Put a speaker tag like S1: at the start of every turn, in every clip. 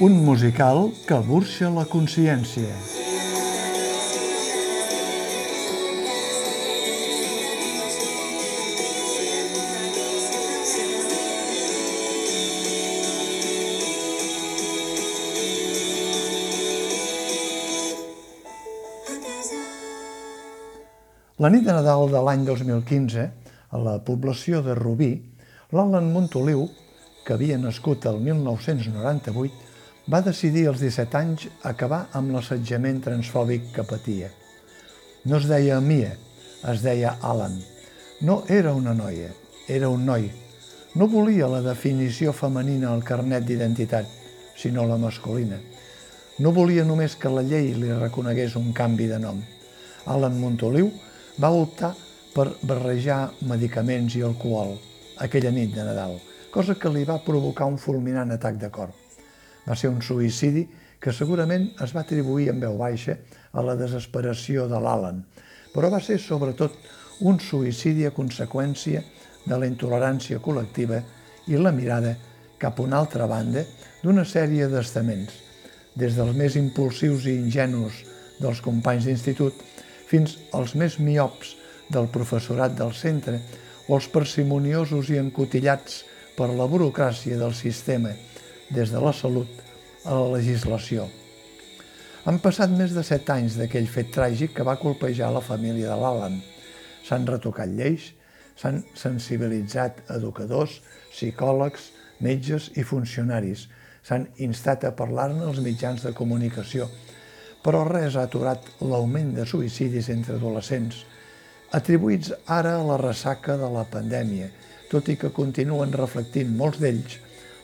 S1: un musical que burxa la consciència. La nit de Nadal de l'any 2015, a la població de Rubí, l'Alan Montoliu, que havia nascut el 1998, va decidir als 17 anys acabar amb l'assetjament transfòbic que patia. No es deia Mia, es deia Alan. No era una noia, era un noi. No volia la definició femenina al carnet d'identitat, sinó la masculina. No volia només que la llei li reconegués un canvi de nom. Alan Montoliu va optar per barrejar medicaments i alcohol aquella nit de Nadal, cosa que li va provocar un fulminant atac de cor. Va ser un suïcidi que segurament es va atribuir en veu baixa a la desesperació de l'Alan, però va ser sobretot un suïcidi a conseqüència de la intolerància col·lectiva i la mirada cap a una altra banda d'una sèrie d'estaments, des dels més impulsius i ingenus dels companys d'institut fins als més miops del professorat del centre o els parsimoniosos i encotillats per la burocràcia del sistema, des de la salut a la legislació. Han passat més de set anys d'aquell fet tràgic que va colpejar la família de l'Alan. S'han retocat lleis, s'han sensibilitzat educadors, psicòlegs, metges i funcionaris. S'han instat a parlar-ne als mitjans de comunicació, però res ha aturat l'augment de suïcidis entre adolescents, atribuïts ara a la ressaca de la pandèmia, tot i que continuen reflectint molts d'ells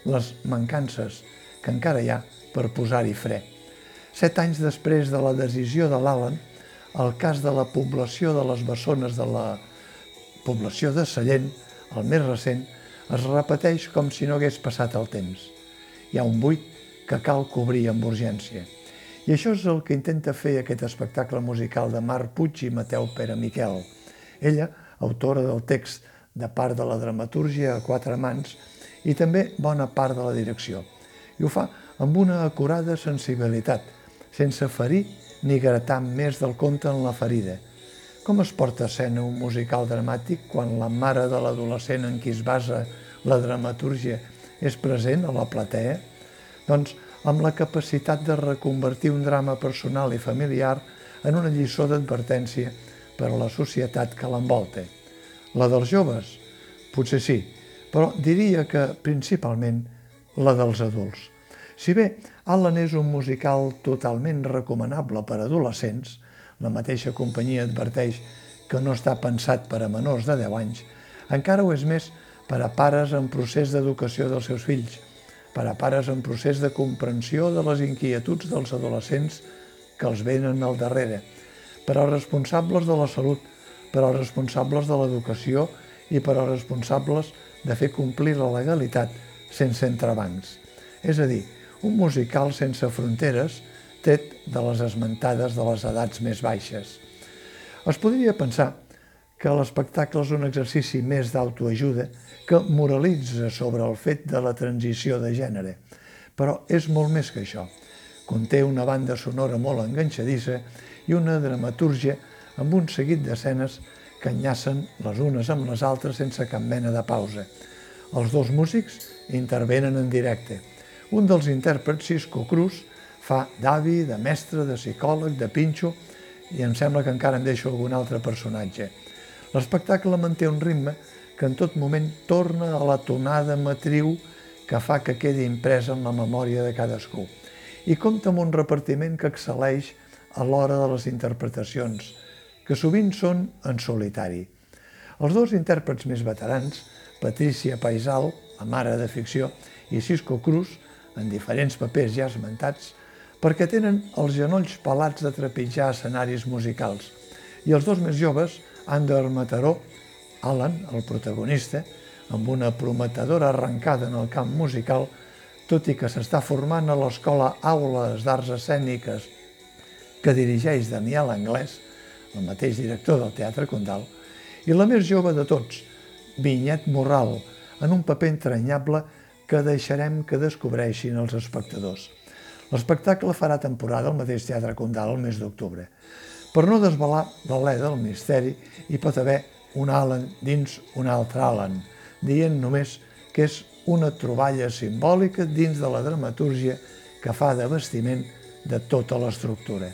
S1: les mancances que encara hi ha per posar-hi fre. Set anys després de la decisió de l'Alan, el cas de la població de les bessones de la població de Sallent, el més recent, es repeteix com si no hagués passat el temps. Hi ha un buit que cal cobrir amb urgència. I això és el que intenta fer aquest espectacle musical de Marc Puig i Mateu Pere Miquel. Ella, autora del text de part de la dramatúrgia a quatre mans i també bona part de la direcció. I ho fa amb una acurada sensibilitat, sense ferir ni gratar més del compte en la ferida. Com es porta a escena un musical dramàtic quan la mare de l'adolescent en qui es basa la dramatúrgia és present a la platea? Doncs amb la capacitat de reconvertir un drama personal i familiar en una lliçó d'advertència per a la societat que l'envolta. La dels joves? Potser sí, però diria que principalment la dels adults. Si bé Alan és un musical totalment recomanable per a adolescents, la mateixa companyia adverteix que no està pensat per a menors de 10 anys, encara ho és més per a pares en procés d'educació dels seus fills, per a pares en procés de comprensió de les inquietuds dels adolescents que els venen al darrere, per als responsables de la salut, per als responsables de l'educació i per als responsables de fer complir la legalitat sense entrebancs. És a dir, un musical sense fronteres tret de les esmentades de les edats més baixes. Es podria pensar que l'espectacle és un exercici més d'autoajuda que moralitza sobre el fet de la transició de gènere. Però és molt més que això. Conté una banda sonora molt enganxadissa i una dramatúrgia amb un seguit d'escenes que enllacen les unes amb les altres sense cap mena de pausa. Els dos músics intervenen en directe. Un dels intèrprets, Cisco Cruz, fa d'avi, de mestre, de psicòleg, de pinxo, i em sembla que encara em deixo algun altre personatge. L'espectacle manté un ritme que en tot moment torna a la tonada matriu que fa que quedi impresa en la memòria de cadascú i compta amb un repartiment que excel·leix a l'hora de les interpretacions, que sovint són en solitari. Els dos intèrprets més veterans, Patricia Paisal, la mare de ficció, i Cisco Cruz, en diferents papers ja esmentats, perquè tenen els genolls pelats de trepitjar escenaris musicals. I els dos més joves, Ander Mataró, Alan, el protagonista, amb una prometedora arrencada en el camp musical, tot i que s'està formant a l'escola Aules d'Arts Escèniques que dirigeix Daniel Anglès, el mateix director del Teatre Condal, i la més jove de tots, Vinyet Morral, en un paper entranyable que deixarem que descobreixin els espectadors. L'espectacle farà temporada al mateix Teatre Condal el mes d'octubre. Per no desvelar l'alè del misteri, hi pot haver un Alan dins un altre Alan, dient només que és una troballa simbòlica dins de la dramatúrgia que fa de vestiment de tota l'estructura.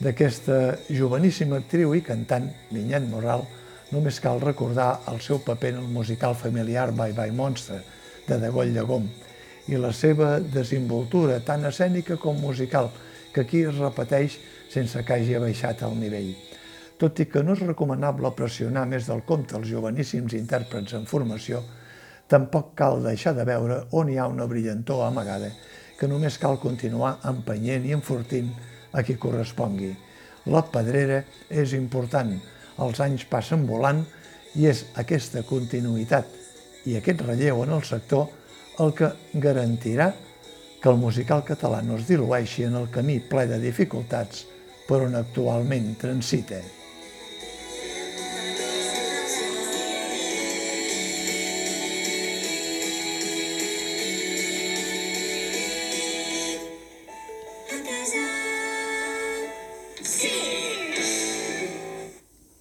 S1: D'aquesta joveníssima actriu i cantant, Vinyet Moral, només cal recordar el seu paper en el musical familiar Bye Bye Monster, de Degoll Llegom, i la seva desinvoltura tant escènica com musical, que aquí es repeteix sense que hagi baixat el nivell. Tot i que no és recomanable pressionar més del compte els joveníssims intèrprets en formació, tampoc cal deixar de veure on hi ha una brillantor amagada que només cal continuar empenyent i enfortint a qui correspongui. La pedrera és important, els anys passen volant i és aquesta continuïtat i aquest relleu en el sector el que garantirà que el musical català no es dilueixi en el camí ple de dificultats per on actualment transita.